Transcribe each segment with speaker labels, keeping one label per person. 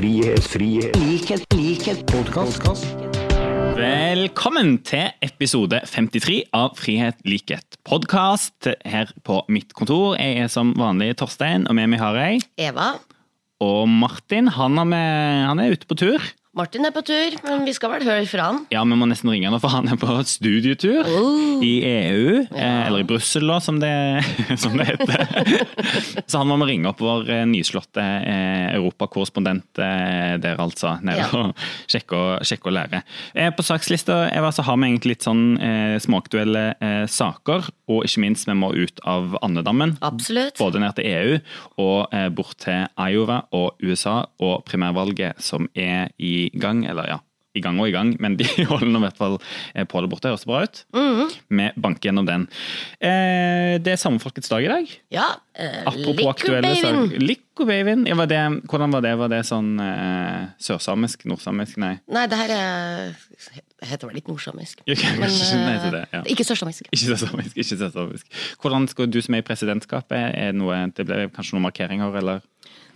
Speaker 1: frihet, frihet, likhet, likhet, podkast.
Speaker 2: Velkommen til episode 53 av Frihet, likhet, podkast her på mitt kontor. Jeg er som vanlig Torstein, og med meg har jeg
Speaker 3: Eva.
Speaker 2: Og Martin. Han er, med, han er ute på tur.
Speaker 3: Martin er på tur, men vi skal vel høre fra han.
Speaker 2: Ja, vi må nesten ringe han, for han er på studietur
Speaker 3: Oh.
Speaker 2: i EU. Ja. eller i Brussel, da, som det, som det heter. Så han må vi ringe opp vår eh, nyslåtte eh, europakorrespondent eh, der, altså. Nede
Speaker 3: Ja.
Speaker 2: og sjekke og, sjekke og lære. Eh, på sakslista Eva, så har vi egentlig litt sånn eh, småaktuelle eh, saker. Og ikke minst, vi må ut av andedammen.
Speaker 3: Absolutt.
Speaker 2: Både ned til EU og eh, bort til Iowa og USA og primærvalget som er i gang. Eller ja, i gang og i gang, men de holder nå i hvert fall eh, på det borte. Høres det bra ut?
Speaker 3: Mhm.
Speaker 2: Vi banker gjennom den. Eh, det er samefolkets dag i dag.
Speaker 3: Ja. Eh,
Speaker 2: Apropos aktuelle saker. Likobabyen. Ja, var det, hvordan var det? Var det sånn eh, sørsamisk? Nordsamisk? Nei.
Speaker 3: Nei, det her er heter vel litt nordsamisk.
Speaker 2: Okay,
Speaker 3: Men,
Speaker 2: ikke,
Speaker 3: eh,
Speaker 2: det, ja.
Speaker 3: Ikke sørsamisk.
Speaker 2: Ikke sørsamisk. ikke sørsamisk. Hvordan skal du som er i presidentskapet, er det noe, det ble kanskje noen markeringer, eller?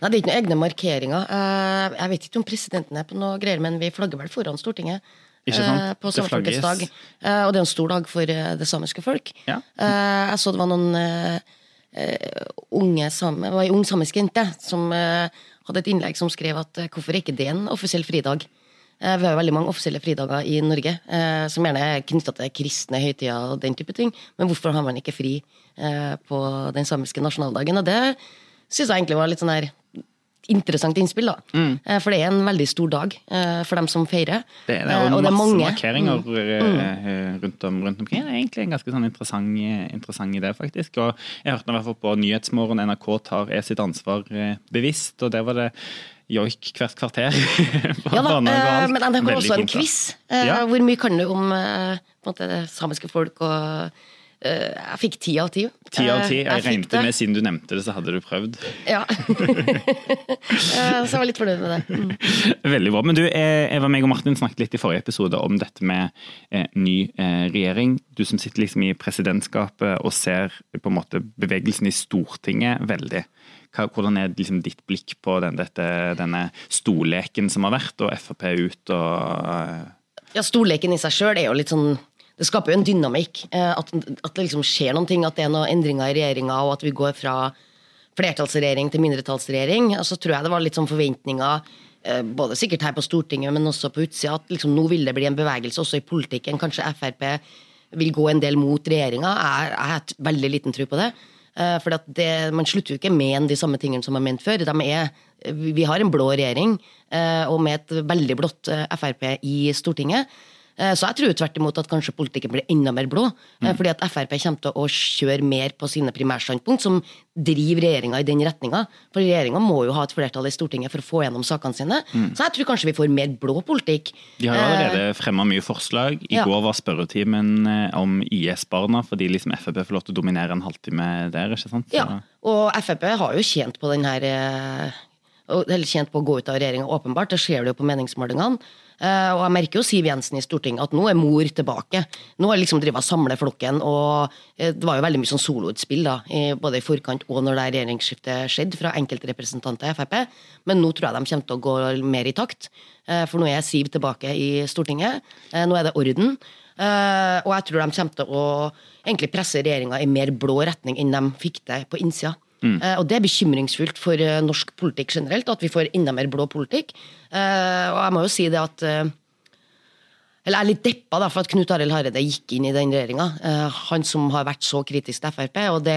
Speaker 3: Nei, det er ikke noen egne markeringer. Eh, Jeg vet ikke om presidenten er på noe greier, men vi flagger vel foran Stortinget.
Speaker 2: Ikke sant?
Speaker 3: eh, På
Speaker 2: Det
Speaker 3: Samfolkets dag. Eh, Og det er en stor dag for det samiske folk.
Speaker 2: Ja.
Speaker 3: Jeg så det var noen unge sam det var ei ung samisk jente som hadde et innlegg som skrev at hvorfor er ikke det en offisiell fridag? Vi har jo veldig mange offisielle fridager i Norge, som gjerne er knytta til kristne høytider og den type ting. Men hvorfor har man ikke fri på den samiske nasjonaldagen? Og det syns jeg egentlig var litt sånn her interessant innspill, da. Eh, For det er en veldig stor dag eh, for dem som feirer.
Speaker 2: Mm. Det er, det
Speaker 3: Eh,
Speaker 2: er
Speaker 3: og det er
Speaker 2: masse
Speaker 3: mange.
Speaker 2: markeringer
Speaker 3: Mm.
Speaker 2: eh, rundt, om, rundt omkring. Det er egentlig en ganske sånn interessant, interessant idé, faktisk. Og jeg hørte i hvert fall på Nyhetsmorgen NRK tar er sitt ansvar eh, bevisst, og der var det joik hvert kvarter.
Speaker 3: Ja da,
Speaker 2: og
Speaker 3: eh, men NRK har også en quiz. Eh,
Speaker 2: Ja.
Speaker 3: Hvor mye kan du om eh, måte, samiske folk og eh, Jeg fikk ti av ti.
Speaker 2: Ti av ti.
Speaker 3: Jeg,
Speaker 2: Jeg
Speaker 3: fikk
Speaker 2: regnet med, siden du nevnte det, så hadde du prøvd.
Speaker 3: Ja. Eh, Så jeg var litt fornøyd med det. Mm.
Speaker 2: Veldig bra. Men du, eh, Eva meg og Martin snakket litt i forrige episode om dette med eh, ny eh, regjering. Du som sitter liksom i presidentskapet og ser på en måte bevegelsen i Stortinget veldig. Hvordan er liksom ditt blikk på den, dette, denne stolleken som har vært, og Frp ut og eh,
Speaker 3: Ja, Storleken i seg sjøl er jo litt sånn Det skaper jo en dynamikk. eh, At, at det liksom skjer noen ting, at det er noen endringer i regjeringa, og at vi går fra flertallsregjering til mindretallsregjering. Og så tror jeg det var litt sånn forventninger, eh, både sikkert her på Stortinget, men også på utsida, at liksom nå vil det bli en bevegelse også i politikken. Kanskje Frp vil gå en del mot regjeringa. Jeg, har et veldig liten tro på det. Eh, For man slutter jo ikke med de samme tingene som man mente før. Er, vi har en blå regjering, og med et veldig blått Frp i Stortinget. Eh, Så jeg tror tvert imot at kanskje politikken blir enda mer blå. Mm. Fordi at Frp kommer til å kjøre mer på sine primærstandpunkt, som driver regjeringa i den retninga. For regjeringa må jo ha et flertall i Stortinget for å få gjennom sakene sine. Så jeg tror kanskje vi får mer blå politikk.
Speaker 2: De har jo allerede fremma mye forslag. I
Speaker 3: Eh, ja.
Speaker 2: går var spørretimen eh, om IS-barna, fordi liksom Frp får lov til å dominere en halvtime der. ikke sant? Så-
Speaker 3: Ja, og Frp har jo tjent på den her eh, Eller tjent på å gå ut av regjeringa, åpenbart. Det ser du jo på meningsmålingene. Eh, og jeg merker jo Siv Jensen i Stortinget at nå er mor tilbake. Nå har liksom drevet samle flokken, og eh, det var jo veldig mye sånn soloutspill da, både i forkant og når det regjeringsskiftet skjedde, fra enkeltrepresentanter i Frp. Men nå tror jeg de kommer til å gå mer i takt. Eh, for nå er Siv tilbake i Stortinget. Nå er det orden. Og jeg tror de kommer til å egentlig presse regjeringa i mer blå retning enn de fikk det på innsida. Eh, og det er bekymringsfullt for eh, norsk politikk generelt, at vi får enda mer blå politikk. Eh, og jeg må jo si det at Eller jeg er litt deppa da, for at Knut Arild Hareide gikk inn i den regjeringa. Han som har vært så kritisk til Frp. Og det,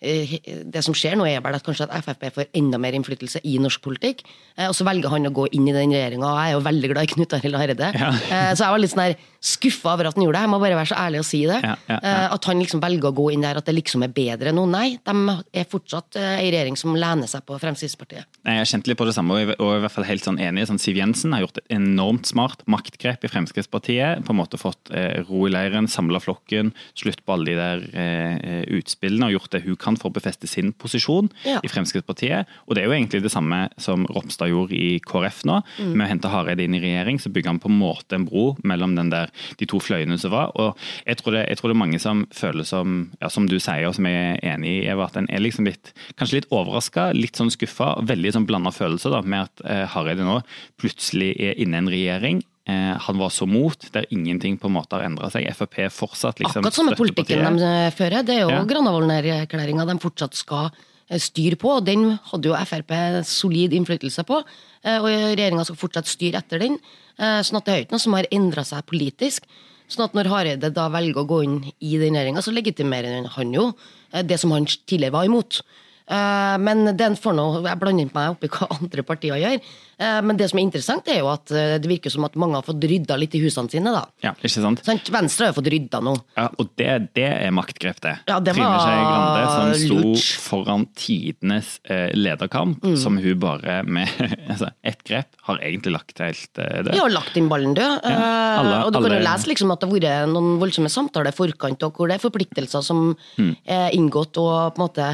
Speaker 3: det som skjer nå, er vel at kanskje at Frp får enda mer innflytelse i norsk politikk. Eh, og så velger han å gå inn i den regjeringa, og jeg er jo veldig glad i Knut Arild Hareide.
Speaker 2: Ja.
Speaker 3: Eh, så jeg var litt sånn skuffa over at han gjorde det. Jeg må bare være så ærlig og si det.
Speaker 2: Ja, ja.
Speaker 3: Eh, at han liksom velger å gå inn der, at det liksom er bedre nå. Nei, de er fortsatt eh, ei regjering som lener seg på Fremskrittspartiet.
Speaker 2: Jeg har kjent litt på det samme, og er i hvert fall helt sånn enig. Sånn, Siv Jensen har gjort et enormt smart maktgrep i Fremskrittspartiet. På en måte fått eh, ro i leiren, samla flokken, slutt på alle de der eh, utspillene og gjort det hun kan han for å befeste sin posisjon
Speaker 3: Ja.
Speaker 2: i Fremskrittspartiet. Og det er jo egentlig det samme som Ropstad gjorde i KrF nå.
Speaker 3: Mm.
Speaker 2: Med å hente Hareide inn i regjering, så bygger han på en måte en bro mellom den der, de to fløyene som var. Og jeg tror det, jeg tror det er mange som føler som, ja, som du sier, og som jeg er enig i, Eva, at en er liksom litt, kanskje litt overraska, litt sånn skuffa. Veldig sånn blanda følelser da, med at eh, Hareide nå plutselig er inne i en regjering. Eh, han var så mot, der ingenting på en måte har endra seg. Frp fortsatt liksom
Speaker 3: Akkurat samme politikken de eh, fører. Det er jo
Speaker 2: Ja.
Speaker 3: Granavolden-erklæringa de fortsatt skal eh, styre på, og den hadde jo Frp solid innflytelse på. Og regjeringa skal fortsatt styre etter den. Sånn at det er ikke noe som har endra seg politisk. Sånn at når Hareide da velger å gå inn i den regjeringa, så legitimerer han jo det som han tidligere var imot. Eh, Men den får nå, jeg blander meg opp i hva andre partier gjør. Eh, Men det som er interessant, er jo at eh, det virker som at mange har fått rydda litt i husene sine. da.
Speaker 2: Ja, ikke sant?
Speaker 3: Sånn, Venstre har fått rydda nå.
Speaker 2: Ja, og det, det er maktgrep, det.
Speaker 3: Ja, det
Speaker 2: Trine Skei Grande som sto
Speaker 3: lurt.
Speaker 2: foran tidenes lederkamp,
Speaker 3: Mm.
Speaker 2: som hun bare med altså, ett grep har egentlig lagt helt død.
Speaker 3: Ja, lagt inn ballen død.
Speaker 2: Ja, alle-
Speaker 3: og du kan jo lese liksom at det har vært noen voldsomme samtaler i forkant, og hvor det er forpliktelser som
Speaker 2: Mm.
Speaker 3: er inngått, og på en måte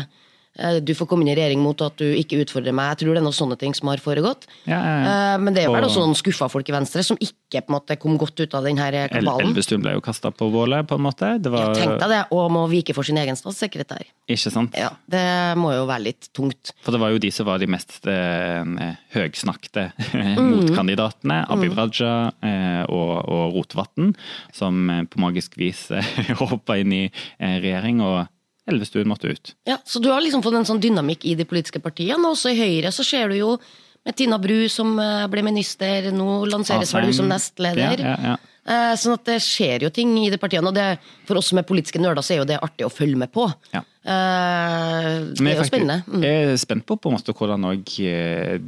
Speaker 3: du får komme inn i regjering mot at du ikke utfordrer meg. Jeg tror det er noen sånne ting som har foregått.
Speaker 2: Ja, ja, ja.
Speaker 3: Eh, Men det er vel
Speaker 2: Og-
Speaker 3: også noen skuffa folk i Venstre som ikke på en måte kom godt ut av denne kabalen.
Speaker 2: El. Elvestuen ble jo kasta på bålet, på en måte. Det var,
Speaker 3: Tenk deg det, og må vike for sin egen statssekretær.
Speaker 2: Ikke sant?
Speaker 3: Ja, Det må jo være litt tungt.
Speaker 2: For det var jo de som var de mest eh, høgsnakte motkandidatene. Abid Raja eh, og, og Rotevatn, som eh, på magisk vis eh, hoppa inn i eh, regjering, og Elvestuen måtte ut.
Speaker 3: Ja, Så du har liksom fått en sånn dynamikk i de politiske partiene. og Også i Høyre så ser du jo med Tina Bru som eh, ble minister, nå lanseres vel du som nestleder.
Speaker 2: Ja, ja, ja.
Speaker 3: Eh, Sånn at det skjer jo ting i de partiene, og det, for oss som er politiske nerder, så er jo det artig å følge med på.
Speaker 2: Ja.
Speaker 3: Eh, Det er jo spennende. Mm.
Speaker 2: Jeg er spent på, på en måte hvordan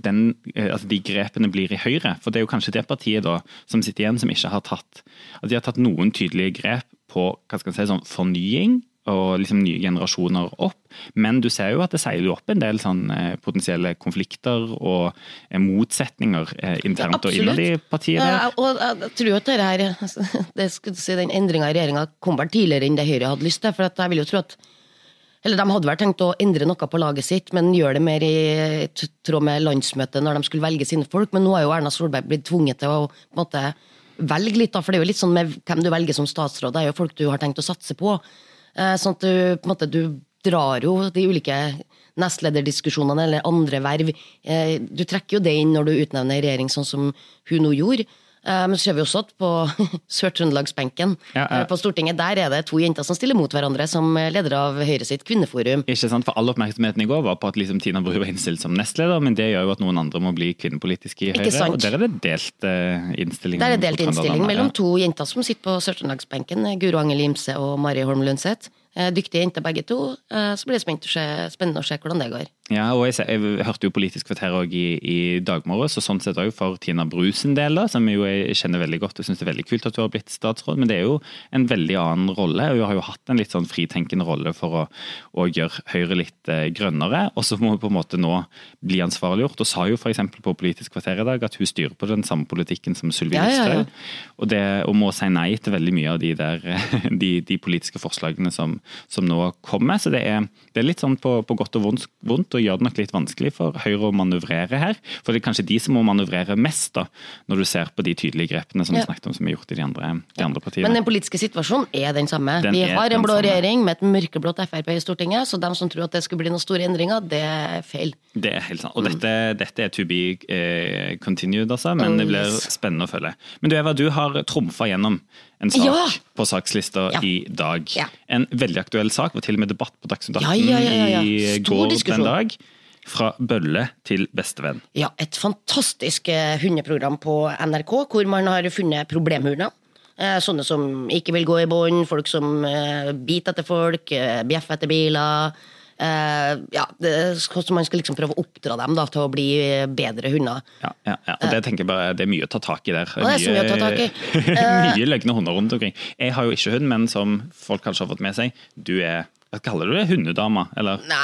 Speaker 2: den, altså de grepene blir i Høyre. For det er jo kanskje det partiet da, som sitter igjen, som ikke har tatt at De har tatt noen tydelige grep på hva skal si, sånn fornying og liksom nye generasjoner opp. Men du ser jo at det seiler opp en del sånn eh, potensielle konflikter og eh, motsetninger eh, internt og innad i partiet.
Speaker 3: Eh, og jeg, tror at det her, det skulle si, den endringa i regjeringa kom vel tidligere enn det Høyre hadde lyst til. for at jeg vil jo tro at eller De hadde vel tenkt å endre noe på laget sitt, men gjøre det mer i tråd med landsmøtet når de skulle velge sine folk. Men nå har jo Erna Solberg blitt tvunget til å på en måte, velge litt, da, for det er jo litt sånn med hvem du velger som statsråd. Det er jo folk du har tenkt å satse på. Eh, Sånn at du på en måte, du drar jo de ulike nestlederdiskusjonene eller andre verv. Eh, Du trekker jo det inn når du utnevner regjering, sånn som hun nå gjorde. Eh, Men så ser vi også at på Sør-Trøndelagsbenken
Speaker 2: Ja, ja.
Speaker 3: eh, på Stortinget, der er det to jenter som stiller mot hverandre som leder av Høyre sitt kvinneforum.
Speaker 2: Ikke sant? For All oppmerksomheten i går var på at liksom Tina Bru var innstilt som nestleder, men det gjør jo at noen andre må bli kvinnepolitiske i
Speaker 3: Ikke
Speaker 2: Høyre.
Speaker 3: sant?
Speaker 2: Og der er det delt eh, innstilling.
Speaker 3: Der er
Speaker 2: på
Speaker 3: delt innstilling mellom to jenter som sitter på Sør-Trøndelagsbenken. Guro Angel Imse og Mari Holm Lønseth. Dyktige jenter begge to. Så blir det spennende å se hvordan det går.
Speaker 2: Ja, og jeg, jeg hørte jo Politisk kvarter også i, i dag morges, og sånn sett òg for Tina Bru sin del, som jo jeg kjenner veldig godt og syns det er veldig kult at hun har blitt statsråd. Men det er jo en veldig annen rolle, hun har jo hatt en litt sånn fritenkende rolle for å, å gjøre Høyre litt eh, grønnere. Og så må hun på en måte nå bli ansvarliggjort, og sa jo f.eks. på Politisk kvarter i dag at hun styrer på den samme politikken som Sylvi
Speaker 3: Ja, ja, ja.
Speaker 2: Og, det- og må si nei til veldig mye av de, der, de, de politiske forslagene som, som nå kommer. Så det er, det er litt sånn på, på godt og vondt, og gjør det nok litt vanskelig for Høyre å manøvrere her. For det er kanskje de som må manøvrere mest, da, når du ser på de tydelige grepene som
Speaker 3: Ja.
Speaker 2: snakket om som er gjort i de andre, de andre partiene.
Speaker 3: Men den politiske situasjonen er den samme.
Speaker 2: Den
Speaker 3: Vi har en blå
Speaker 2: samme.
Speaker 3: regjering med et mørkeblått Frp i Stortinget, så dem som tror at det skulle bli noen store endringer, det er feil.
Speaker 2: Det er helt sant. Og dette, dette er to be eh, continued, altså, men
Speaker 3: Oh,
Speaker 2: det blir spennende å følge. Men du Eva, du har trumfa gjennom en sak
Speaker 3: Ja!
Speaker 2: på sakslista
Speaker 3: Ja.
Speaker 2: i dag.
Speaker 3: Ja.
Speaker 2: En veldig aktuell sak, var til og med debatt på Dagsnytt 18
Speaker 3: Ja, ja, ja, ja, ja.
Speaker 2: i går
Speaker 3: diskusjon.
Speaker 2: den dag. Fra bølle til bestevenn.
Speaker 3: Ja, et fantastisk eh, hundeprogram på NRK, hvor man har funnet problemhunder. Eh, Sånne som ikke vil gå i bånd, folk som eh, biter etter folk, bjeffer etter biler. Eh, ja, det, så man skal liksom prøve å oppdra dem da, til å bli bedre hunder.
Speaker 2: Ja, ja, ja. Og det tenker jeg bare, det er mye å ta tak i der.
Speaker 3: Og det er så mye å ta tak i.
Speaker 2: mye løgne hunder rundt omkring. Jeg har jo ikke hund, men som folk kanskje har fått med seg, du er Hva kaller du det? Hundedama? Eller?
Speaker 3: Nei,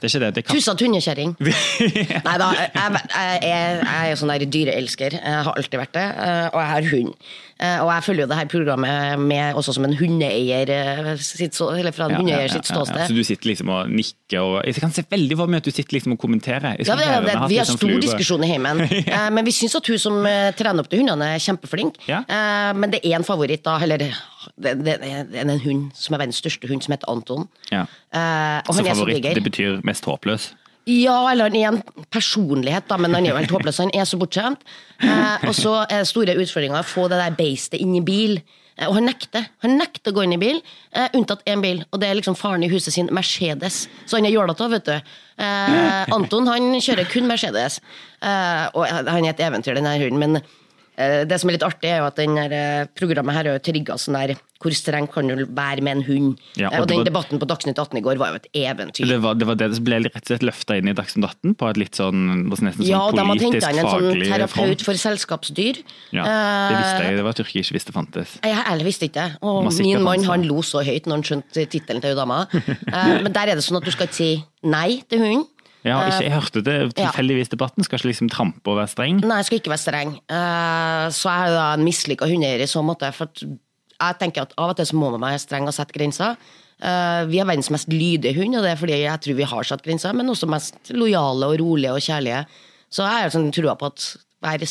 Speaker 2: Det er ikke det. det.
Speaker 3: Tussete hundekjerring. Nei da, jeg, jeg, jeg, jeg er jo sånn der dyreelsker. Jeg har alltid vært det. eh, Og jeg har hund. Eh, Og jeg følger jo det her programmet med også som en hundeeier eh, sitt, eller fra en
Speaker 2: Ja,
Speaker 3: hundeeier sitt
Speaker 2: ja, ja.
Speaker 3: ståsted.
Speaker 2: Så du sitter liksom og nikker og Jeg kan se veldig for meg at du sitter liksom og kommenterer.
Speaker 3: Ja, det, det, vi har
Speaker 2: sånn
Speaker 3: stor diskusjon i heimen. Eh, Men vi syns at hun som trener opp til hundene, er kjempeflink. Men det er en favoritt, da. Eller det, er en hund som er verdens største hund, som heter Anton.
Speaker 2: Ja.
Speaker 3: Og han
Speaker 2: Så
Speaker 3: favoritt, er så
Speaker 2: favoritt, det betyr mest håpløs?
Speaker 3: Ja, eller han er en personlighet, da, men han er jo helt håpløs. Han er så bortskjemt. Eh, og så er det store utfordringer å få det der beistet inn i bil. Eh, og han nekter. Han nekter å gå inn i bil, eh, unntatt én bil. Og det er liksom faren i huset sin Mercedes. Så han er jålete, vet du. Eh, Anton han kjører kun Mercedes. Eh, og han er et eventyr, den her hunden. Men det som er litt artig, er jo at denne eh, programmet her er jo trigga sånn der Hvor streng kan du være med en hund?
Speaker 2: Ja, og
Speaker 3: Eh, og den
Speaker 2: var-
Speaker 3: debatten på Dagsnytt 18 i går var jo et eventyr.
Speaker 2: Det var, det var det som ble rett og slett løfta inn i Dagsnytt 18 på et litt sånn nesten sånn
Speaker 3: Ja, og de hadde
Speaker 2: politisk
Speaker 3: henta inn en sånn terapeut for selskapsdyr.
Speaker 2: Ja, det visste
Speaker 3: Eh,
Speaker 2: jeg. Det var jeg ikke visste fantes.
Speaker 3: Jeg heller visste ikke det. Og min mann
Speaker 2: han
Speaker 3: lo så høyt når han skjønte tittelen til hun dama. Eh, Men der er det sånn at du skal ikke si nei til hunden.
Speaker 2: Ja, ikke, jeg hørte det tilfeldigvis debatten. Skal ikke liksom trampe og være streng.
Speaker 3: Nei, jeg skal ikke være streng. Eh, Så jeg er da en mislykka hundeeier i så måte. For jeg tenker at av og til så må man være streng og sette grenser. Eh, Vi er verdens mest lydige hund, og det er fordi jeg tror vi har satt grenser, men også mest lojale og rolige og kjærlige. Så jeg har sånn trua på at være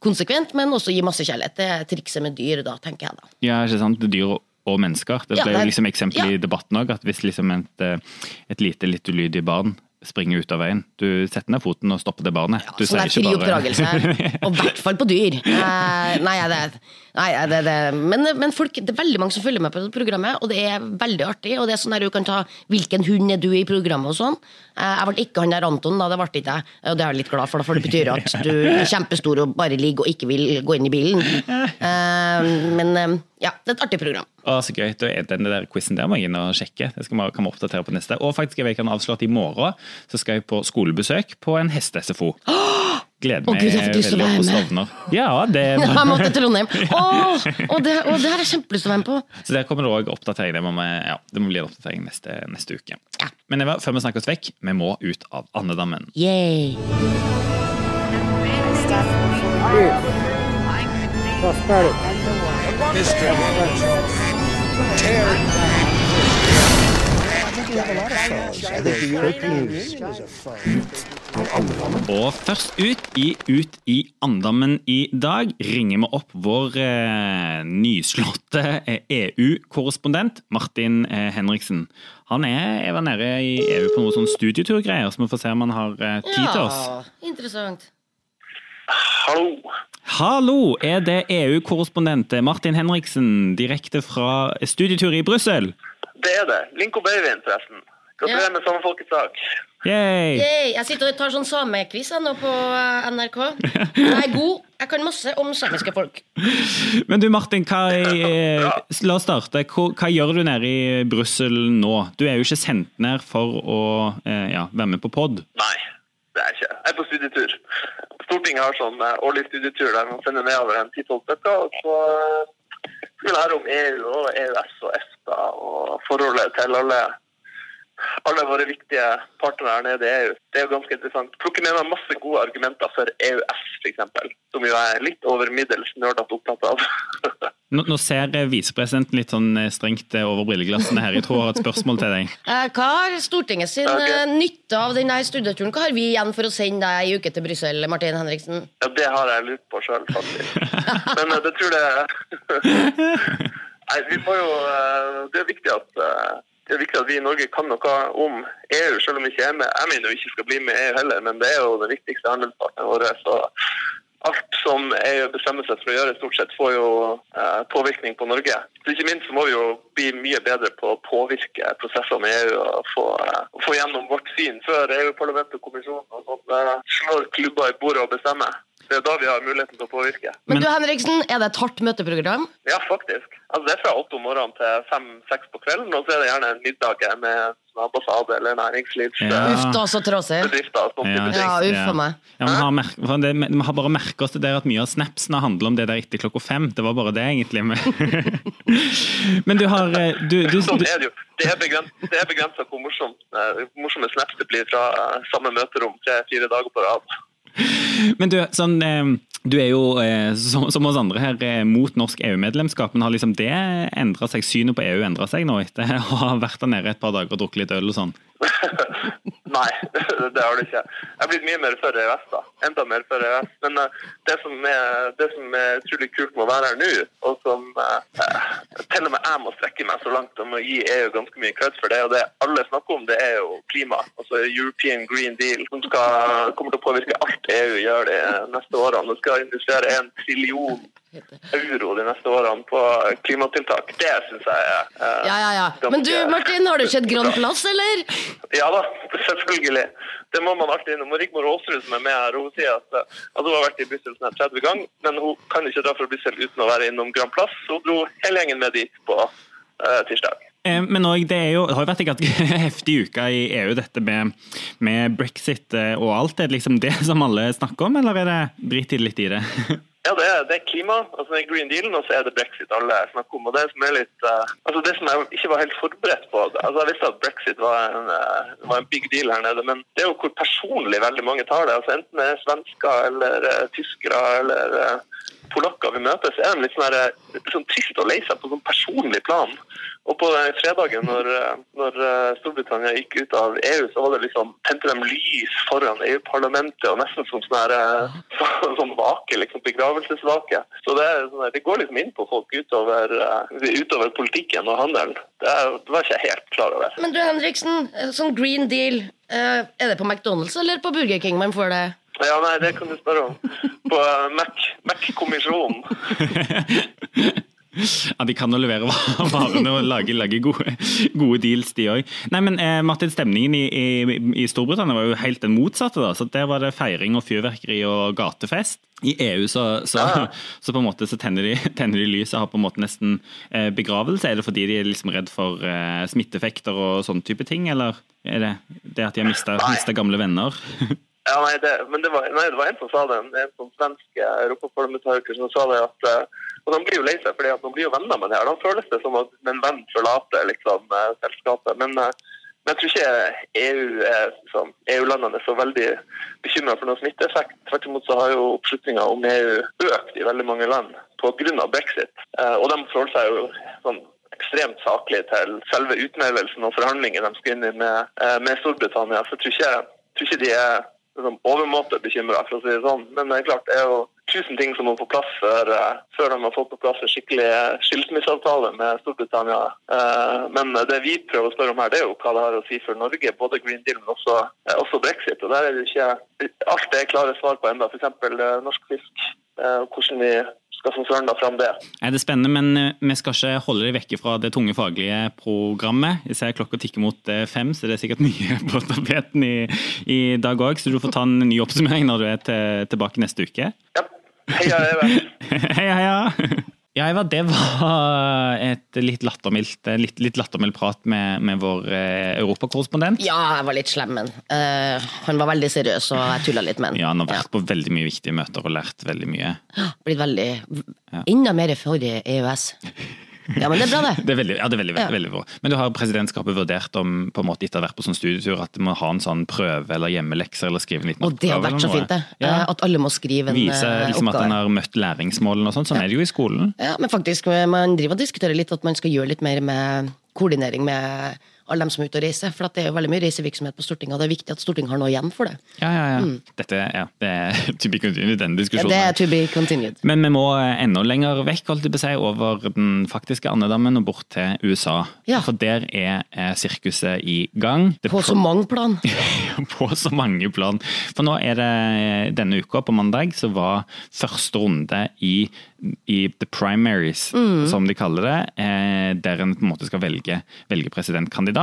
Speaker 3: konsekvent, men også gi masse kjærlighet. Det er trikset med dyr, da, tenker jeg da.
Speaker 2: Ja, ikke sant? Dyr og mennesker. Det ble jo liksom eksempel
Speaker 3: ja.
Speaker 2: i debatten òg, at hvis liksom et, eh, et lite, litt ulydig barn springer ut av veien, du setter ned foten og stopper det barnet. Du
Speaker 3: så
Speaker 2: sier
Speaker 3: er fri oppdragelse. Og i hvert fall på dyr. Eh, nei, det, nei det, det. Men, men folk, det er veldig mange som følger med på det programmet, og det er veldig artig. Og det er sånn der du kan ta hvilken hund er du i programmet og sånn. Eh, jeg ble ikke han der Anton, da. Det ble ikke jeg. Og det er jeg litt glad for, for det betyr at du er kjempestor og bare ligger og ikke vil gå inn i bilen. Eh, men eh, ja, det er et artig program.
Speaker 2: Å, så gøy. Den der quizen der må jeg inn og sjekke. Det skal vi, kan vi oppdatere på neste. Og faktisk, jeg kan avsløre at i morgen så skal jeg på skolebesøk på en heste-SFO. Gleder
Speaker 3: Å,
Speaker 2: meg
Speaker 3: Gud, jeg får lyst til å være med.
Speaker 2: Stovner. Ja, det
Speaker 3: Jeg må til Trondheim. Åh, og, det, og det har jeg kjempelyst til å være med på.
Speaker 2: Så der kommer det òg oppdatering. Det må, vi, ja, det må bli en oppdatering neste, neste uke.
Speaker 3: Ja.
Speaker 2: Men Eva, før vi snakker oss vekk, vi må ut av andedammen.
Speaker 3: Yay.
Speaker 2: Og først ut i Ut i andammen i dag ringer vi opp vår eh, nyslåtte eh, EU-korrespondent Martin eh, Henriksen. Han er, er var nede i EU på noen sånne studieturgreier, så vi får se om han har eh, tid til oss.
Speaker 3: Ja, interessant.
Speaker 4: Hallo.
Speaker 2: Hallo, er det EU-korrespondent Martin Henriksen direkte fra studietur i Brussel?
Speaker 4: Det er det. Linko Beivin, forresten. Gratulerer
Speaker 3: Ja.
Speaker 4: med Sommerfolkets sak.
Speaker 2: Yay!
Speaker 3: Yay, jeg sitter og tar sånn samekviss nå på eh, NRK. Jeg er god. Jeg kan masse om samiske folk.
Speaker 2: Men du Martin, hva, eh, la oss starte. Hva, hva gjør du nede i Brussel nå? Du er jo ikke sendt ned for å eh, ja, være med på pod.
Speaker 4: Nei, det er ikke. Jeg Jeg er på studietur. Stortinget har sånn eh, årlig studietur der man sender nedover en 10-12 stykker. Og så eh, skal vi lære om EU og EØS og EFTA og forholdet til alle, alle våre viktige partnere nede i EU. Det er jo ganske interessant. Plukker med meg masse gode argumenter for EØS, f.eks. Som jo er litt over middels nerdete opptatt av.
Speaker 2: Nå, nå ser eh, visepresidenten litt sånn eh, strengt eh, over brilleglassene her. Jeg tror jeg har et spørsmål til deg.
Speaker 3: Eh, Hva har Stortinget sin
Speaker 4: Ok.
Speaker 3: eh, nytte av denne studieturen? Hva har vi igjen for å sende deg ei uke til Brussel, Martin Henriksen?
Speaker 4: Ja, det har jeg lurt på sjøl, faktisk. Men det tror jeg Nei, vi må jo Det er viktig at det er viktig at vi i Norge kan noe om EU, selv om vi ikke er med. Jeg mener jo ikke skal bli med EU heller, men det er jo den viktigste handelspartneren vår. Så alt som EU bestemmer seg for å gjøre, stort sett får jo eh, påvirkning på Norge. Så ikke minst så må vi jo bli mye bedre på å påvirke prosessene i EU og få, eh, få gjennom vårt syn før EU-parlamentet og kommisjonen og sånt, eh, slår klubber i bordet og bestemmer. Det er da vi har muligheten til å påvirke.
Speaker 3: Men, du Henriksen, er det et hardt møteprogram?
Speaker 4: Ja, faktisk. Altså, det er fra åtte om morgenen til fem-seks på kvelden, og så er det gjerne en middag med en ambassade eller næringslivsbedrifter.
Speaker 2: Ja.
Speaker 3: Uff da, så trasig.
Speaker 2: Ja.
Speaker 3: Ja, uff meg.
Speaker 2: Ja, vi, har mer, det, vi har bare merket oss til dere at mye av snapsene handler om det der etter klokka fem. Det var bare det, egentlig. Men du har eh, du, du,
Speaker 4: Sånn er det jo. Det er begrensa det hvor morsomt, eh, morsomme snaps det blir fra eh, samme møterom tre-fire dager på rad.
Speaker 2: Men du, sånn, eh, du er jo, eh, som, oss andre her, eh, mot norsk EU-medlemskap. Men har liksom det endra seg? Synet på EU endra seg nå etter å ha vært der nede et par dager og drukket litt øl og sånn?
Speaker 4: Nei, det har det ikke. Jeg er blitt mye mer for EØS, da. Enda mer for EØS. Men det, som er, det som er utrolig kult med å være her nå, og som eh, til og med jeg må strekke meg så langt om å gi EU ganske mye kreds for det, og det alle snakker om, det er jo klima. Altså European Green Deal, som skal, kommer til å påvirke alt EU gjør de neste årene. De skal investere en trillion euro de neste årene på klimatiltak. Det syns jeg er eh,
Speaker 3: Ja, ja, ja. Men du Martin, har du sett Grand Plass, eller?
Speaker 4: ja da, selvfølgelig. Det må man alltid innom. Rigmor Aasrud som er med her, hun sier at, eh, at hun har vært i Brussel sånn her 30 ganger, men hun kan ikke dra fra Brussel uten å være innom Grand Plass. Hun dro hele gjengen med dit på eh, tirsdag.
Speaker 2: Eh, Men også, det, jo, det har jo vært en ganske heftig uke i EU, dette med, med brexit eh, og alt. Er det liksom det som alle snakker om, eller er det drit litt i det?
Speaker 4: Ja, det er, det er klima, altså det er Green Dealen, og så er det brexit alle snakker om. Og det som er litt, uh, altså det som jeg ikke var helt forberedt på altså Jeg visste at brexit var en, uh, var en big deal her nede, men det er jo hvor personlig veldig mange tar det. altså Enten det er svensker eller uh, tyskere eller polakker vi møter, så er de litt sånn, her, sånn trist og lei seg på sånn personlig plan. Og på fredagen når, når eh, Storbritannia gikk ut av EU, så var det liksom, tente de lys foran EU-parlamentet, og nesten som sånn eh, så- sånn vake, liksom begravelsesvake. Så det, er sånn det går liksom inn på folk utover, eh, utover politikken og handelen. Det, er, det var ikke jeg helt klar over.
Speaker 3: Men du Henriksen, sånn Green Deal, er det på McDonald's eller på Burger King man får det?
Speaker 4: Ja, nei, det kan du spørre om. På Mac- Mac-kommisjonen.
Speaker 2: Ja, De kan jo levere varene og lage, lage gode, gode deals, de òg. Eh, Martin, stemningen i, i, i Storbritannia var jo helt den motsatte. da, så Der var det feiring og fyrverkeri og gatefest. I EU så, så, så på en måte så tenner de, tenner de lys og har på en måte nesten eh, begravelse. Er det fordi de er liksom redd for eh, smitteeffekter og sånne type ting, eller er det det at de har mista gamle venner?
Speaker 4: Ja, nei, det, men det var, nei, det var en som sa det, en, sånn svensk eh, europaparlamentariker som sa det at eh, og De blir jo lei seg, fordi de blir jo venner med det her. Da føles det som at en venn forlater liksom, eh, selskapet. Men, men jeg tror ikke EU er, EU-landene så veldig bekymra for noen smitteeffekt. Tvert imot så har jo oppslutninga om EU økt i veldig mange land pga. brexit. Og de forholder seg jo sånn ekstremt saklig til selve utmeldelsen og forhandlingene de skal inn i med, med Storbritannia. Så jeg tror ikke, jeg tror ikke de er liksom, overmåte bekymra, for å si det sånn. Men det er klart, det er jo tusen ting som må på plass før, eh, før de har fått på plass en skikkelig eh, skilsmisseavtale med Storbritannia. Eh, Men det vi prøver å spørre om her, det er jo hva det har å si for Norge. Både Green Deal, men også, også brexit. Og der er det ikke alt det er klare svar på ennå. F.eks. norsk fisk. Hvordan vi skal få forhandla fram det.
Speaker 2: Er det spennende, men eh, vi skal ikke holde deg vekke fra det tunge faglige programmet. Jeg ser klokka tikker mot eh, fem, så det er sikkert mye på tapeten i, i dag òg. Så du får ta en ny oppsummering når du er til, tilbake neste uke.
Speaker 4: Ja. Heia Even.
Speaker 2: Heia, heia! Ja, Eva, det var et litt lattermildt, litt, litt lattermild prat med, med vår eh, europakorrespondent.
Speaker 3: Ja, jeg var litt slem, men uh, han var veldig seriøs, og jeg tulla litt med han.
Speaker 2: Ja, han har vært på veldig mye viktige møter og lært veldig mye.
Speaker 3: Blitt veldig Enda mer for EØS. Ja, men det er bra, det.
Speaker 2: Det er veldig, ja, det er veldig,
Speaker 3: Ja.
Speaker 2: veldig bra. Men du har presidentskapet vurdert om på en måte etter å ha vært på sånn studietur at du må ha en sånn prøve eller hjemmelekser eller skrive en liten
Speaker 3: Og det har vært så fint, det.
Speaker 2: Ja.
Speaker 3: Eh, At alle må skrive en
Speaker 2: Vise
Speaker 3: eh,
Speaker 2: liksom, at en har møtt læringsmålene og sånn. Sånn er det jo i skolen.
Speaker 3: Ja, men faktisk, eh, man driver og diskuterer litt at man skal gjøre litt mer med koordinering med alle dem som er ute og reiser. For at det er jo veldig mye reisevirksomhet på Stortinget, og det er viktig at Stortinget har noe igjen for det.
Speaker 2: Ja, ja, ja. Dette ja, det er to be continued,
Speaker 3: Mm. Ja,
Speaker 2: diskusjonen.
Speaker 3: det er to be continued.
Speaker 2: Men vi må eh, enda lenger vekk holdt jeg på å si, over den faktiske andedammen og bort til USA.
Speaker 3: Ja.
Speaker 2: For der er eh, sirkuset i gang. Det
Speaker 3: På så mange plan.
Speaker 2: på så mange plan. For nå er det eh, denne uka, på mandag, så var første runde i, i the primaries, som de kaller det, der en på en måte skal velge, velge presidentkandidat.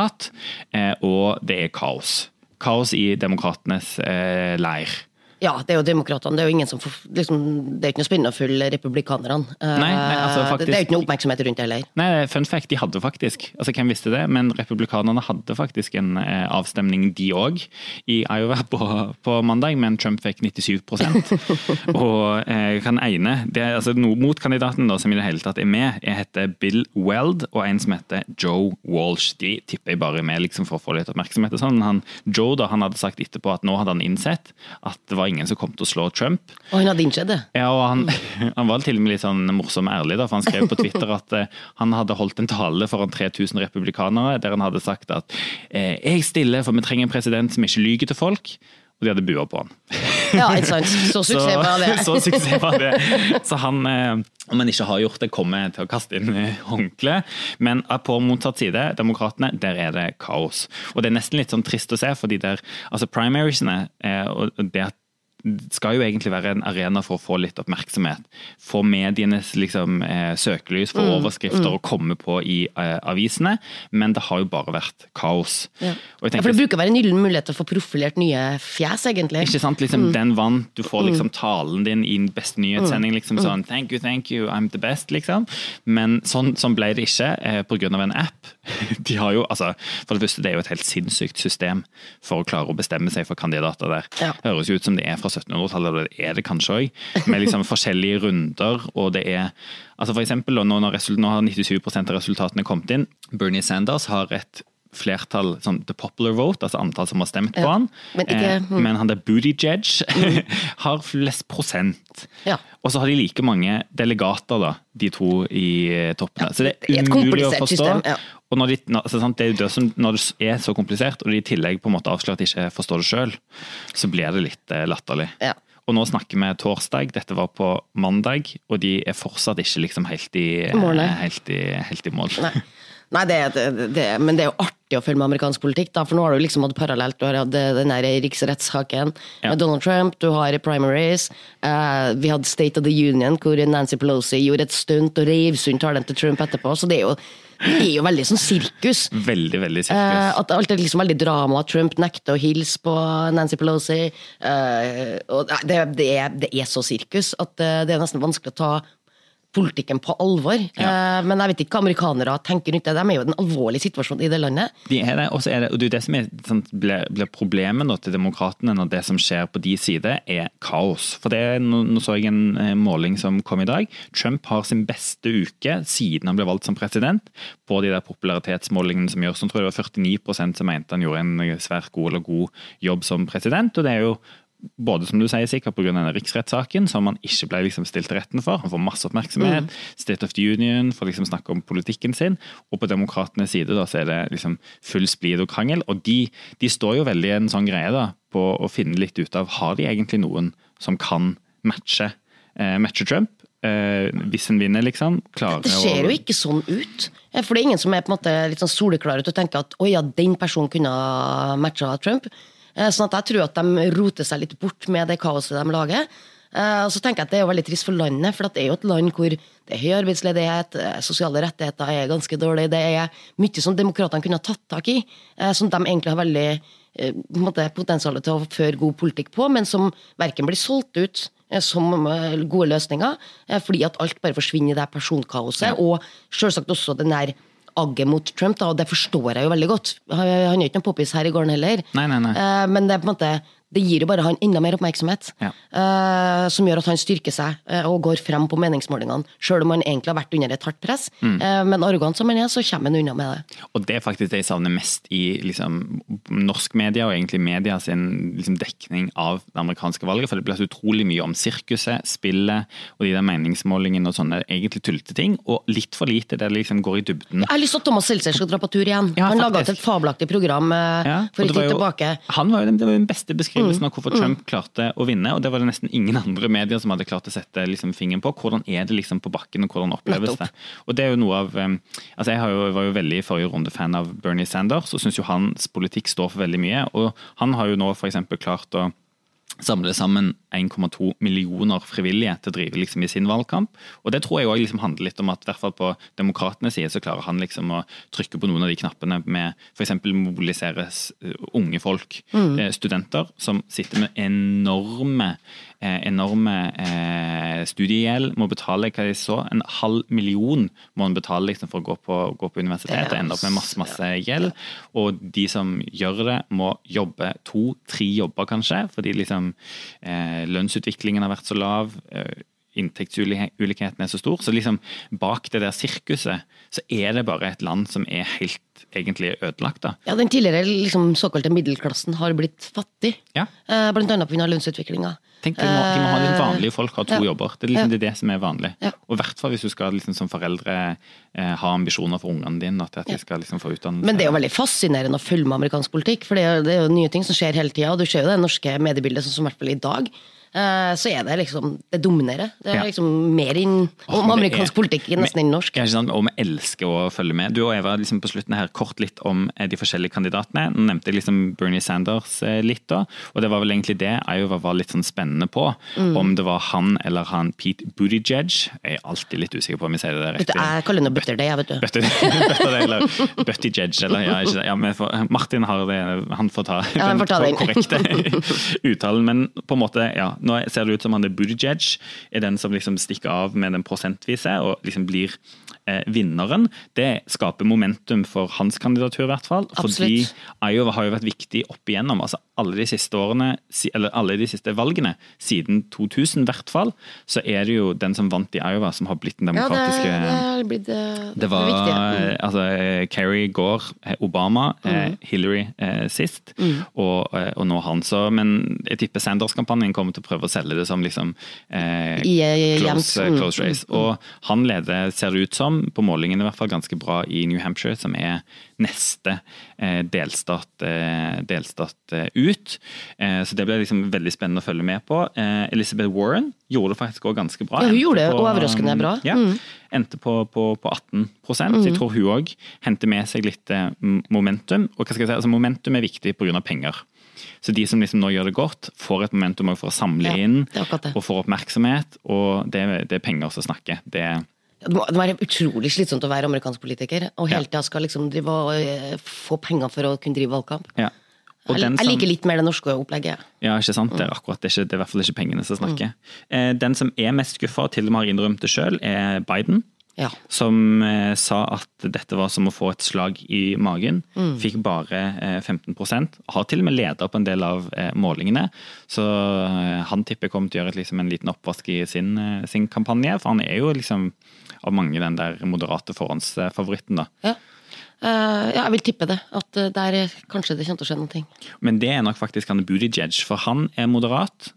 Speaker 2: Eh, og det er kaos. Kaos i demokratenes eh, leir.
Speaker 3: Ja, det er jo demokratene. Det er jo ingen som får, liksom, det er ikke noe spennende å følge republikanerne. Eh,
Speaker 2: Nei, nei, altså,
Speaker 3: det-
Speaker 2: faktisk-
Speaker 3: Det er jo ikke noe oppmerksomhet rundt det heller.
Speaker 2: Nei, fun fact, de hadde faktisk altså Hvem visste det? Men republikanerne hadde faktisk en eh, avstemning, de òg, i Iowa på, på mandag, men Trump fikk 97 Og eh, kan ene det, er altså no, Motkandidaten da, som i det hele tatt er med, jeg heter Bill Weld, og en som heter Joe Walsh. De tipper jeg bare med liksom, for å få litt oppmerksomhet. Sånn. Han, Joe da, han hadde sagt etterpå at nå hadde han innsett at det var ingen som kom til å slå Trump.
Speaker 3: Og han hadde innsett det.
Speaker 2: Ja, og han, han var til og med litt sånn morsom og ærlig, da, for han skrev på Twitter at eh, han hadde holdt en tale foran 3000 republikanere der han hadde sagt at eh, jeg stiller for vi trenger en president som ikke lyver til folk. Og de hadde bua på han.
Speaker 3: Ja, ikke sant. Så suksess var det.
Speaker 2: så suksess var det. Så han, eh, om han ikke har gjort det, kommer til å kaste inn håndkleet. Men eh, på motsatt side, demokratene, der er det kaos. Og det er nesten litt sånn trist å se, fordi der, altså primariesene eh, og det at skal jo egentlig være en arena for å få litt oppmerksomhet. Få medienes liksom, eh, søkelys, få overskrifter å komme på i eh, avisene. Men det har jo bare vært kaos.
Speaker 3: Ja.
Speaker 2: Jeg
Speaker 3: Ja, for det bruker å være en gyllen mulighet til å få profilert nye fjes, egentlig.
Speaker 2: ikke sant, liksom Den vant, du får liksom talen din i den beste nyhetssending. liksom sånn, Thank you, thank you, I'm the best, liksom. Men sånn, sånn ble det ikke eh, pga. en app. De har jo, altså, For det første, det er jo et helt sinnssykt system for å klare å bestemme seg for kandidater der.
Speaker 3: Ja.
Speaker 2: Høres jo ut som det er fra 1700-tallet, og det er det kanskje òg. Med liksom forskjellige runder, og det er altså for eksempel, nå, når result, nå har 97 av resultatene kommet inn. Bernie Sanders har et flertall, sånn the popular vote, altså antall som har stemt på
Speaker 3: Ja,
Speaker 2: han.
Speaker 3: men ikke-
Speaker 2: Eh,
Speaker 3: mm.
Speaker 2: men han der Booty Judge har flest prosent.
Speaker 3: Ja.
Speaker 2: Og så har de like mange delegater, da, de to i toppen. Ja, Så det
Speaker 3: er
Speaker 2: umulig å forstå.
Speaker 3: system, ja.
Speaker 2: Og når, de, altså, sant, det er jo det som, når det er så komplisert, og de i tillegg på en måte avslører at de ikke forstår det sjøl, så blir det litt eh, latterlig.
Speaker 3: Ja.
Speaker 2: Og nå snakker vi torsdag, dette var på mandag, og de er fortsatt ikke liksom helt i, helt i, helt i mål.
Speaker 3: Nei, Nei det, det, det, men det er jo artig å følge med amerikansk politikk, da, for nå har du liksom hatt parallelt. Du har hatt den der riksrettssaken
Speaker 2: Ja.
Speaker 3: med Donald Trump, du har primaries. Uh, vi hadde State of the Union, hvor Nancy Pelosi gjorde et stunt og reiv sund talen til Trump etterpå. Så det er jo, det er jo veldig sånn sirkus.
Speaker 2: Veldig, veldig
Speaker 3: Eh,
Speaker 2: sirkus.
Speaker 3: at alt er liksom veldig drama. Trump nekter å hilse på Nancy Pelosi. Eh, og det, det, er, det er så sirkus at eh, det er nesten vanskelig å ta politikken på alvor.
Speaker 2: Ja.
Speaker 3: Eh, men jeg vet ikke hva amerikanere tenker rundt det. De er jo i en alvorlig situasjon i det landet.
Speaker 2: De er det, og så er det, og det er det som er, sånn, blir, blir problemet nå til demokratene når det som skjer på de side, er kaos. For det, nå, nå så jeg en eh, måling som kom i dag. Trump har sin beste uke siden han ble valgt som president på de der popularitetsmålingene som gjøres. Jeg tror det var 49% som mente han gjorde en svært god eller god jobb som president. og det er jo både som du sier sikkert pga. riksrettssaken, som han ikke ble liksom stilt til retten for. Han får masse oppmerksomhet. State of the Union får liksom snakke om politikken sin. Og på demokratenes side da, så er det liksom full splid og krangel. Og de, de står jo veldig i en sånn greie da, på å finne litt ut av har de egentlig noen som kan matche, eh, matche Trump. Eh, hvis en vinner, liksom. Klarer
Speaker 3: Det ser jo ikke sånn ut. For det er ingen som er på en måte litt sånn soleklare ut og tenker at å ja, den personen kunne ha matcha Trump. Eh, Sånn at jeg tror at de roter seg litt bort med det kaoset de lager. Eh, Og så tenker jeg at Det er jo veldig trist for landet, for det er jo et land hvor det er høy arbeidsledighet, eh, sosiale rettigheter er ganske dårlige. Det er mye som demokratene kunne ha tatt tak i, som de egentlig har veldig potensial til å føre god politikk på, men som verken blir solgt ut som gode løsninger, fordi at alt bare forsvinner i det personkaoset, og selvsagt også den der agget mot Trump, da, og det forstår jeg jo veldig godt. Han er ikke noen poppis her i gården heller,
Speaker 2: Nei, nei, nei.
Speaker 3: Eh, men det er på en måte det gir jo bare han enda mer oppmerksomhet,
Speaker 2: Ja.
Speaker 3: eh, som gjør at han styrker seg eh, og går frem på meningsmålingene, sjøl om han egentlig har vært under et hardt press.
Speaker 2: Mm.
Speaker 3: Eh, men arrogant som han er, så kommer han unna med det.
Speaker 2: Og det er faktisk det jeg savner mest i liksom, norsk media, og egentlig media sin liksom, dekning av det amerikanske valget. For det blir så utrolig mye om sirkuset, spillet og de der meningsmålingene og sånne egentlig tullete ting. Og litt for lite der det liksom går i dybden.
Speaker 3: Jeg har lyst til at Thomas Seltzer skal dra på tur igjen.
Speaker 2: Ja,
Speaker 3: han laga et fabelaktig program
Speaker 2: Ja,
Speaker 3: for en tid tilbake.
Speaker 2: Han var jo den, det var den beste beskrivelsen
Speaker 3: Mm.
Speaker 2: av hvorfor Trump klarte å vinne, og det var det nesten ingen andre medier som hadde klart å sette liksom, fingeren på. Hvordan er det liksom på bakken, og hvordan oppleves det? Og det er jo noe av altså Jeg har jo, var jo veldig i forrige runde fan av Bernie Sanders, og syns jo hans politikk står for veldig mye. Og han har jo nå f.eks. klart å samle sammen 1,2 millioner frivillige til å drive liksom i sin valgkamp. Og Det tror jeg også liksom handler litt om at i hvert fall på demokratenes side så klarer han liksom å trykke på noen av de knappene med f.eks. mobiliseres s- unge folk, eh, studenter, som sitter med enorme eh, enorme eh, studiegjeld, må betale hva jeg så, en halv million må en betale liksom, for å gå på, gå på universitetet og ende opp med masse masse gjeld. Og de som gjør det, må jobbe to-tre jobber kanskje, fordi liksom eh, lønnsutviklingen har vært så lav. Inntektsulikheten er så stor. Så liksom bak det der sirkuset, så er det bare et land som er helt egentlig ødelagt. da.
Speaker 3: Ja, Den tidligere liksom, såkalte middelklassen har blitt fattig.
Speaker 2: Ja.
Speaker 3: Eh, annet pga. lønnsutviklinga.
Speaker 2: Tenk, de må, de må ha litt
Speaker 3: Eh,
Speaker 2: vanlige folk, har to
Speaker 3: ja.
Speaker 2: jobber. Det er liksom det, er det som er vanlig.
Speaker 3: Ja.
Speaker 2: Og i hvert fall hvis du skal liksom, som foreldre eh, ha ambisjoner for ungene dine, at, de skal liksom, få utdannelse.
Speaker 3: Men det er jo veldig fascinerende å følge med amerikansk politikk, for det er, det er jo nye ting som skjer hele tida. Du ser jo det norske mediebildet, sånn som i hvert fall i dag. Eh, så er det liksom Det dominerer. Det er liksom mer inn om amerikansk
Speaker 2: er-
Speaker 3: politikk nesten enn norsk.
Speaker 2: Og vi elsker å følge med. Du og Eva, liksom på slutten her, kort litt om eh, de forskjellige kandidatene. Nå nevnte jeg liksom Bernie Sanders eh, litt, da. Og det var vel egentlig det Iowa var litt sånn spennende på.
Speaker 3: Mm.
Speaker 2: Om det var han eller han Pete Buttigieg. Jeg er alltid litt usikker på om jeg sier det riktig.
Speaker 3: jeg kaller det butter day, jeg, vet du.
Speaker 2: Butter det, eller Buttigieg, eller ja, ikke, ja men for, Martin har det, han får ta
Speaker 3: Ja, han får ta den.
Speaker 2: korrekte uttalen. Men på en måte, ja, nå ser det ut som han er Buttigieg, er den som liksom stikker av med den prosentvise og liksom blir vinneren. Det skaper momentum for hans kandidatur, i hvert fall. Fordi Iowa har jo vært viktig opp igjennom. altså alle de siste årene, eller alle de siste valgene, siden 2000 i hvert fall, så er det jo den som vant i Iowa, som har blitt den demokratiske
Speaker 3: Ja, det,
Speaker 2: demokratiske
Speaker 3: det blitt eh,
Speaker 2: det var
Speaker 3: viktig. Mm.
Speaker 2: eh, altså, Kerry går, eh, Obama, eh,
Speaker 3: Mm.
Speaker 2: Hillary eh, sist, og, eh, og nå han. Så, men jeg tipper Sanders-kampanjen kommer til å prøve å selge det som liksom eh,
Speaker 3: eh,
Speaker 2: close.
Speaker 3: Mm,
Speaker 2: close race. Og han leder, ser det ut som, på målingen i hvert fall, ganske bra i New Hampshire, som er neste eh, delstat, eh, delstat eh, ut. Så det blir liksom veldig spennende å følge med på. Elizabeth Warren gjorde det faktisk òg ganske bra.
Speaker 3: Ja, hun gjorde det
Speaker 2: på,
Speaker 3: overraskende bra.
Speaker 2: Ja,
Speaker 3: Mm.
Speaker 2: Endte på, på, på 18 mm. jeg tror hun òg henter med seg litt momentum. Og hva skal jeg si, altså Momentum er viktig pga. penger. Så de som liksom nå gjør det godt, får et momentum for å samle inn
Speaker 3: er
Speaker 2: og får oppmerksomhet. Og det, er- det er penger som snakker. Det,
Speaker 3: Det må, det må være utrolig slitsomt å være amerikansk politiker og hele tida skal liksom drive og eh, få penger for å kunne drive valgkamp.
Speaker 2: ja.
Speaker 3: Jeg,
Speaker 2: som,
Speaker 3: jeg liker litt mer det norske opplegget.
Speaker 2: Ja, ikke sant? Det er akkurat det. er Ikke, det er i hvert fall ikke pengene som snakker. Mm. Den som er mest skuffa, og til og med har innrømt det sjøl, er Biden.
Speaker 3: Ja.
Speaker 2: Som eh, sa at dette var som å få et slag i magen. Fikk bare eh, 15 Har til og med leda på en del av eh, målingene. Så eh, han tipper kommer til å gjøre et, liksom, en liten oppvask i sin, eh, sin kampanje. For han er jo liksom av mange den der moderate forhåndsfavoritten, da.
Speaker 3: Ja. Uh, ja, jeg vil tippe det. At uh, der kanskje det kommer til å skje noe.
Speaker 2: Men det er nok faktisk han Buttigieg, for han er moderat.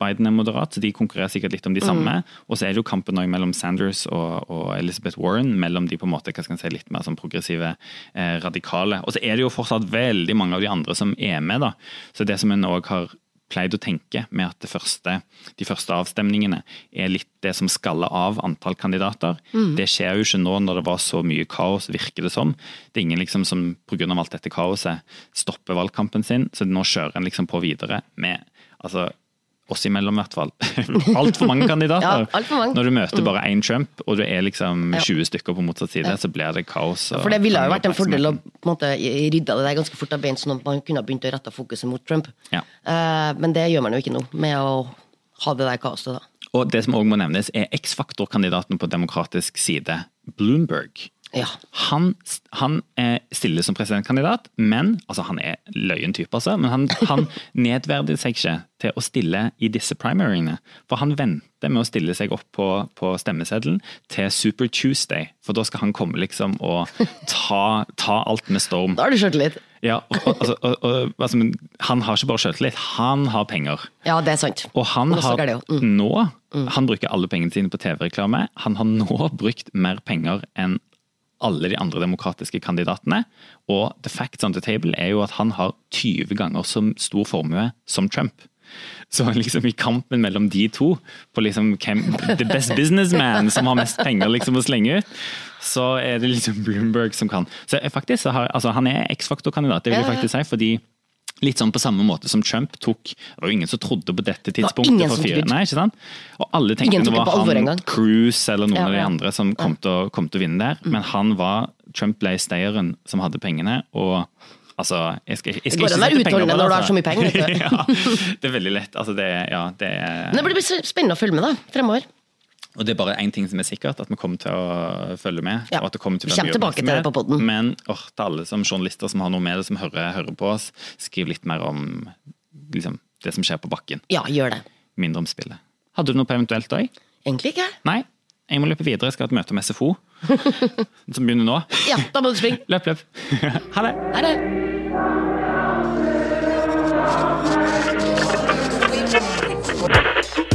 Speaker 2: Biden er moderat, så de konkurrerer sikkert litt om de samme. Og så er det jo kampen mellom Sanders og, og Elizabeth Warren, mellom de på en måte, hva skal si, litt mer sånn progressive, eh, radikale. Og så er det jo fortsatt veldig mange av de andre som er med, da. Så det som en òg har pleid å tenke med at det første, de første avstemningene er litt det som skaller av antall kandidater. Det skjer jo ikke nå når det var så mye kaos, virker det som. Det er ingen liksom som pga. alt dette kaoset stopper valgkampen sin, så nå kjører en liksom på videre med altså, oss imellom, i hvert fall. Altfor mange kandidater.
Speaker 3: Ja, alt for mange.
Speaker 2: Når du møter bare én Trump, og du er liksom
Speaker 3: Ja.
Speaker 2: 20 stykker på motsatt side, så blir det kaos.
Speaker 3: For det ville jo vært en fordel å på en måte, rydde det der ganske fort av bein, sånn at man kunne begynt å rette fokuset mot Trump.
Speaker 2: Ja.
Speaker 3: Uh, men det gjør man jo ikke nå, med å ha det der kaoset. da.
Speaker 2: Og det som også må nevnes, er X-faktor-kandidaten på demokratisk side, Bloomberg.
Speaker 3: Ja.
Speaker 2: Han, han eh, stiller som presidentkandidat, men altså han er løyen type, altså, men han, han nedverdiger seg ikke til å stille i disse primaryene. For han venter med å stille seg opp på, på stemmeseddelen til Super Tuesday. For da skal han komme liksom og ta, ta alt med storm.
Speaker 3: Da har du sjøltillit.
Speaker 2: Ja, og, altså, og, og, altså, han har ikke bare selvtillit, han har penger.
Speaker 3: Ja, det er sant.
Speaker 2: Og han har.
Speaker 3: Mm.
Speaker 2: nå Han bruker alle pengene sine på TV-reklame. Han har nå brukt mer penger enn alle de andre demokratiske kandidatene. Og the facts on the table er jo at han har 20 ganger så stor formue som Trump. Så liksom i kampen mellom de to, på liksom the best businessman som har mest penger liksom å slenge ut, så er det liksom Bloomberg som kan. Så faktisk så har, altså Han er X-faktor-kandidat, det vil jeg faktisk si, fordi Litt sånn på samme måte som Trump tok Det var jo ingen som trodde på dette
Speaker 3: ingen
Speaker 2: tidspunktet.
Speaker 3: som
Speaker 2: for fire, nei, ikke sant? Og alle tenkte det var han. Cruise eller noen
Speaker 3: Ja,
Speaker 2: av de andre som kom til, å, kom til å vinne der. Men han var Trump ble stayeren som hadde pengene. og Altså, jeg skal, jeg skal
Speaker 3: Det går an å være utholdende når du har
Speaker 2: altså.
Speaker 3: så mye penger,
Speaker 2: ja, det er veldig lett. Altså, det, ja, det er,
Speaker 3: Men det blir spennende å følge med da, fremover.
Speaker 2: Og det er bare én ting som er sikkert, at vi kommer til å følge med.
Speaker 3: Ja,
Speaker 2: og at det kommer til å mye
Speaker 3: tilbake til det på podden.
Speaker 2: Men åh, til alle som journalister som har noe med det, som hører, hører på oss, skriv litt mer om liksom, det som skjer på bakken.
Speaker 3: Ja, gjør det.
Speaker 2: Mindre om spillet. Hadde du noe på eventuelt òg?
Speaker 3: Egentlig ikke.
Speaker 2: Nei. Jeg må løpe videre, jeg skal ha et møte med SFO. som begynner nå.
Speaker 3: Ja, da må du springe.
Speaker 2: Løp, løp. ha det.
Speaker 3: Ha det.